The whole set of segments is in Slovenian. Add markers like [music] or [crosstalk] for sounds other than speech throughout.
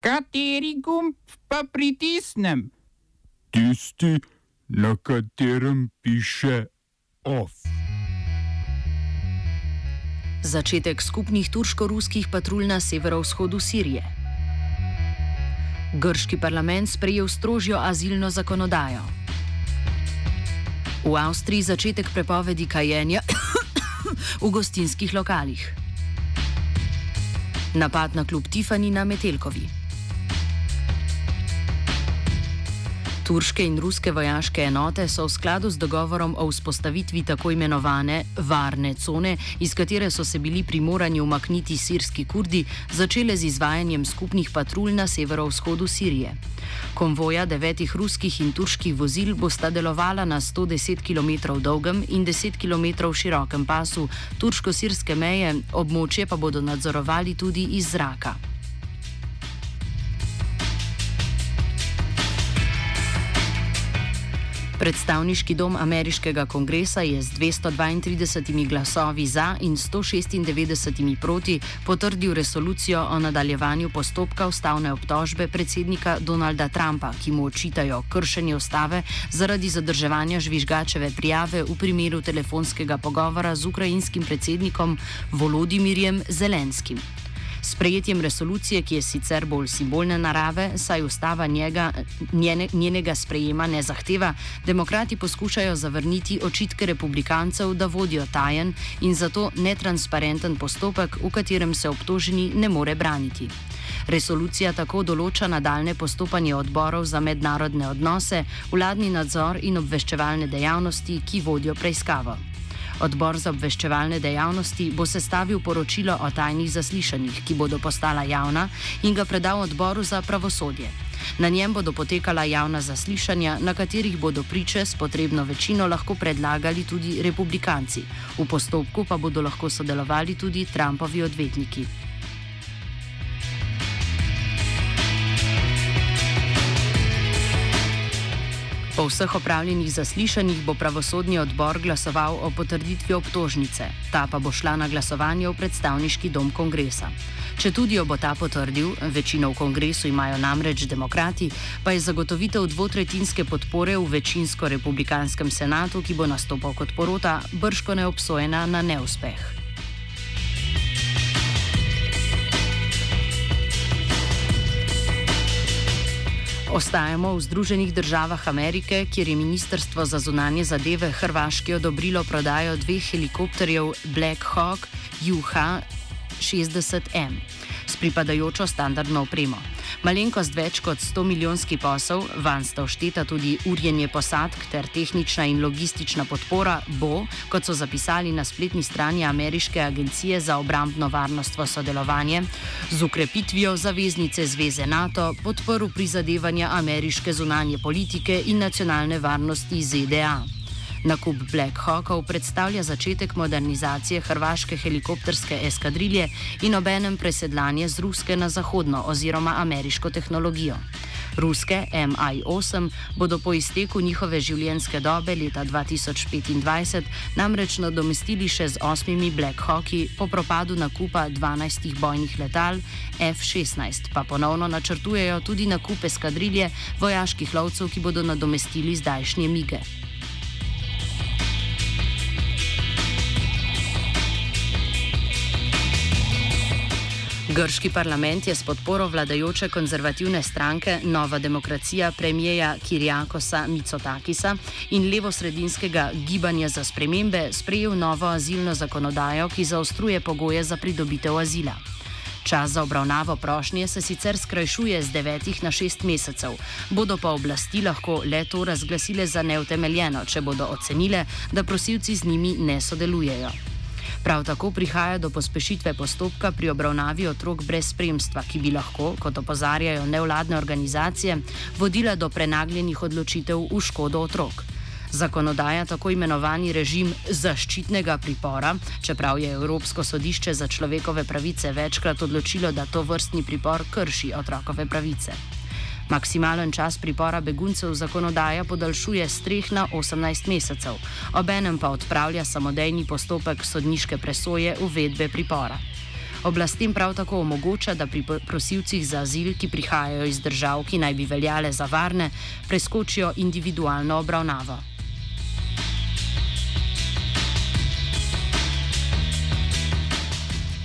Kateri gumb pa pritisnem? Tisti, na katerem piše OF. Začetek skupnih turško-ruskih patrulj na severovzhodu Sirije. Grški parlament sprejel strožjo azilno zakonodajo. V Avstriji začetek prepovedi kajenja [coughs] v gostinskih lokalih. Napad na klub Tifani na Metelkovi. Turške in ruske vojaške enote so v skladu z dogovorom o vzpostavitvi tako imenovane varne cone, iz katere so se bili primorani umakniti sirski kurdi, začele z izvajanjem skupnih patrulj na severovzhodu Sirije. Konvoja devetih ruskih in turških vozil bosta delovala na 110 km dolgem in 10 km širokem pasu turško-sirske meje, območje pa bodo nadzorovali tudi iz zraka. Predstavniški dom ameriškega kongresa je z 232 glasovi za in 196 proti potrdil resolucijo o nadaljevanju postopka ustavne obtožbe predsednika Donalda Trumpa, ki mu očitajo kršenje ustave zaradi zadrževanja žvižgačeve prijave v primeru telefonskega pogovora z ukrajinskim predsednikom Volodimirjem Zelenskim. Sprejetjem resolucije, ki je sicer bolj simbolne narave, saj ustava njega, njene, njenega sprejema ne zahteva, demokrati poskušajo zavrniti očitke republikancev, da vodijo tajen in zato netransparenten postopek, v katerem se obtoženi ne more braniti. Resolucija tako določa nadaljne postopanje odborov za mednarodne odnose, vladni nadzor in obveščevalne dejavnosti, ki vodijo preiskavo. Odbor za obveščevalne dejavnosti bo sestavil poročilo o tajnih zaslišanjih, ki bodo postala javna in ga predal odboru za pravosodje. Na njem bodo potekala javna zaslišanja, na katerih bodo priče s potrebno večino lahko predlagali tudi republikanci. V postopku pa bodo lahko sodelovali tudi Trumpovi odvetniki. Vseh opravljenih zaslišanjih bo pravosodni odbor glasoval o potrditvi obtožnice, ta pa bo šla na glasovanje v predstavniški dom kongresa. Če tudi jo bo ta potrdil, večino v kongresu imajo namreč demokrati, pa je zagotovitev dvotretinske podpore v večinsko republikanskem senatu, ki bo nastopal kot porota, brško neobsojena na neuspeh. Ostajamo v Združenih državah Amerike, kjer je Ministrstvo za zunanje zadeve Hrvaški odobrilo prodajo dveh helikopterjev Black Hawk UH-60M s pripadajočo standardno opremo. Malenkost več kot 100 milijonski posel, van sta ošteta tudi urjenje posadk ter tehnična in logistična podpora, bo, kot so zapisali na spletni strani Ameriške agencije za obrambno varnost v sodelovanje, z ukrepitvijo zaveznice Zveze NATO podporil prizadevanja ameriške zunanje politike in nacionalne varnosti ZDA. Nakup Black Hawkov predstavlja začetek modernizacije hrvaške helikopterske eskadrilje in obenem presedlanje z ruske na zahodno oziroma ameriško tehnologijo. Ruske MI-8 bodo po izteku njihove življenjske dobe leta 2025 namreč nadomestili še z osmimi Black Hawki po propadu nakupa 12 bojnih letal F-16, pa ponovno načrtujejo tudi nakup eskadrilje vojaških lovcev, ki bodo nadomestili zdajšnje mige. Grški parlament je s podporo vladajoče konzervativne stranke Nova demokracija premijeja Kirjakosa Mitsotakisa in levo-sredinskega gibanja za spremembe sprejel novo azilno zakonodajo, ki zaostruje pogoje za pridobitev azila. Čas za obravnavo prošnje se sicer skrajšuje z devetih na šest mesecev, bodo pa oblasti lahko le to razglasile za neutemeljeno, če bodo ocenile, da prosilci z njimi ne sodelujejo. Prav tako prihaja do pospešitve postopka pri obravnavi otrok brez spremstva, ki bi lahko, kot opozarjajo nevladne organizacije, vodila do prenagljenih odločitev v škodo otrok. Zakonodaja tako imenovani režim zaščitnega pripora, čeprav je Evropsko sodišče za človekove pravice večkrat odločilo, da to vrstni pripor krši otrokove pravice. Maksimalen čas pripora beguncev zakonodaja podaljšuje z 3 na 18 mesecev, obenem pa odpravlja samodejni postopek sodniške presoje uvedbe pripora. Oblastem prav tako omogoča, da pri prosilcih za azil, ki prihajajo iz držav, ki naj bi veljale za varne, preskočijo individualno obravnavo.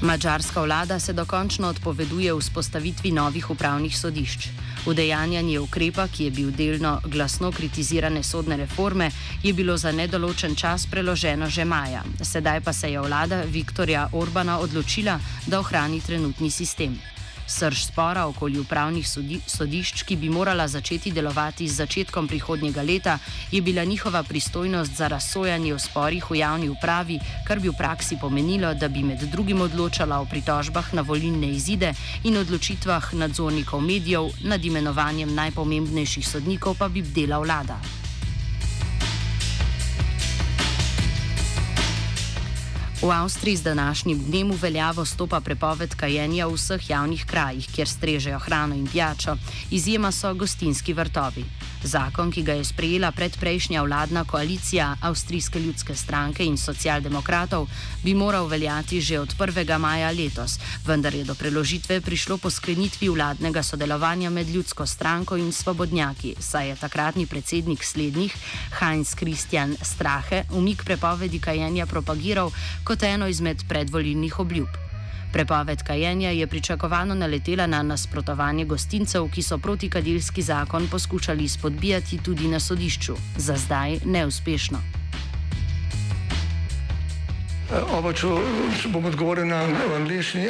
Mačarska vlada se dokončno odpoveduje vzpostavitvi novih upravnih sodišč. Udejanjanje ukrepa, ki je bil delno glasno kritizirane sodne reforme, je bilo za nedoločen čas preloženo že maja. Sedaj pa se je vlada Viktorja Orbana odločila, da ohrani trenutni sistem. Srž spora okoli upravnih sodišč, ki bi morala začeti delovati z začetkom prihodnjega leta, je bila njihova pristojnost za razsojanje o sporih v javni upravi, kar bi v praksi pomenilo, da bi med drugim odločala o pritožbah na volilne izide in odločitvah nadzornikov medijev, nad imenovanjem najpomembnejših sodnikov pa bi bdela vlada. V Avstriji z današnjim dnem v veljavo stopa prepoved kajenja v vseh javnih krajih, kjer strežejo hrano in pijačo, izjema so gostinski vrtovi. Zakon, ki ga je sprejela predprejšnja vladna koalicija Avstrijske ljudske stranke in socialdemokratov, bi moral veljati že od 1. maja letos, vendar je do preložitve prišlo po sklenitvi vladnega sodelovanja med ljudsko stranko in svobodnjaki, saj je takratni predsednik slednjih, Heinz Christian Strahe, umik prepovedi kajenja propagiral kot eno izmed predvolilnih obljub. Prepoved kajenja je pričakovano naletela na nasprotovanje gostincev, ki so protikadilski zakon poskušali spodbijati tudi na sodišču, za zdaj neuspešno. Oba, če, bom odgovoril na angliški.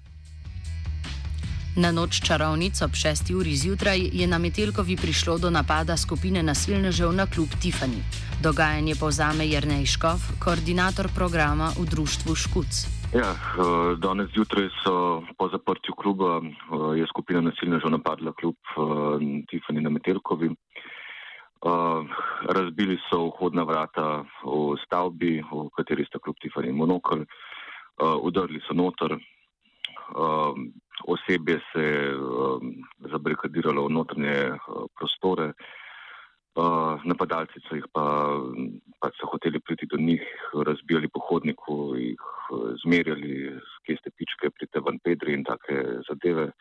Na noč čarovnic ob 6. uri zjutraj je na Metelkovi prišlo do napada skupine nasilnežev na klub Tiffany. Dogajanje povzame Jrnej Škov, koordinator programa v društvu Škuc. Ja, eh, danes zjutraj so po zaprtju kluba eh, je skupina nasilnežev napadla klub eh, Tiffany na Metelkovi. Razbili so vhodna vrata v stavbi, v kateri sta klub Tiffany in Monokl, udrli so noter osebje se je um, zabrikadiralo v notranje uh, prostore, uh, napadalci so jih pa, pač so hoteli priti do njih, razbijali po hodniku, jih uh, zmerjali s keste pičke pri Tevan Pedri in take zadeve.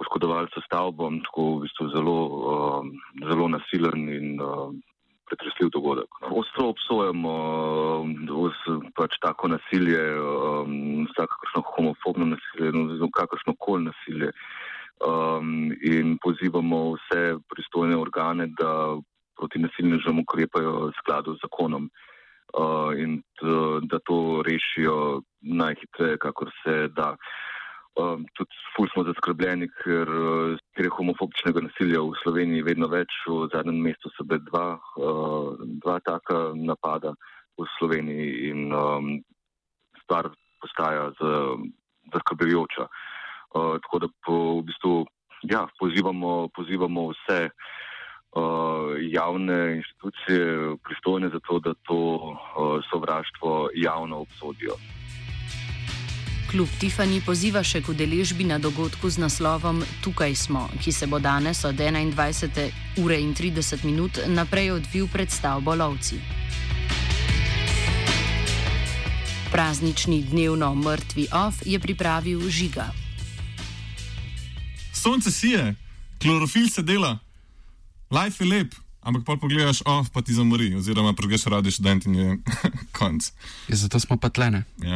Poškodovali so stavbo, tako v bistvu zelo, uh, zelo nasilen in uh, pretresljiv dogodek. Ostro obsojamo uh, pač tako nasilje, um, vsakršno homofobno nasilje, no, kakršno koli nasilje. Um, in pozivamo vse pristojne organe, da proti nasilnežem ukrepajo v skladu z zakonom uh, in da to rešijo najhitreje, kakor se da. Um, tudi ful smo zaskrbljeni, ker, uh, ker je homofobičnega nasilja v Sloveniji vedno več. V zadnjem mestu so bile dva, uh, dva taka napada v Sloveniji in um, stvar postaja zaskrbljujoča. Uh, tako da po, v bistvu ja, pozivamo, pozivamo vse uh, javne institucije pristojne za to, da to uh, sovraštvo javno obsodijo. Klub Tiffany poziva še k udeležbi na dogodku z naslovom Tukaj smo, ki se bo danes od 21. ure in 30 minut naprej odvil pred stavbo Lovci. Praznični dnevno mrtvi off je pripravil žiga. Sonce sije, klorofil se dela, life je lep. Ampak pa pogledaš, oh, pa ti zamori, oziroma pregreš radi študent in je [laughs] konc. Ja, zato smo pa tlene. Ja.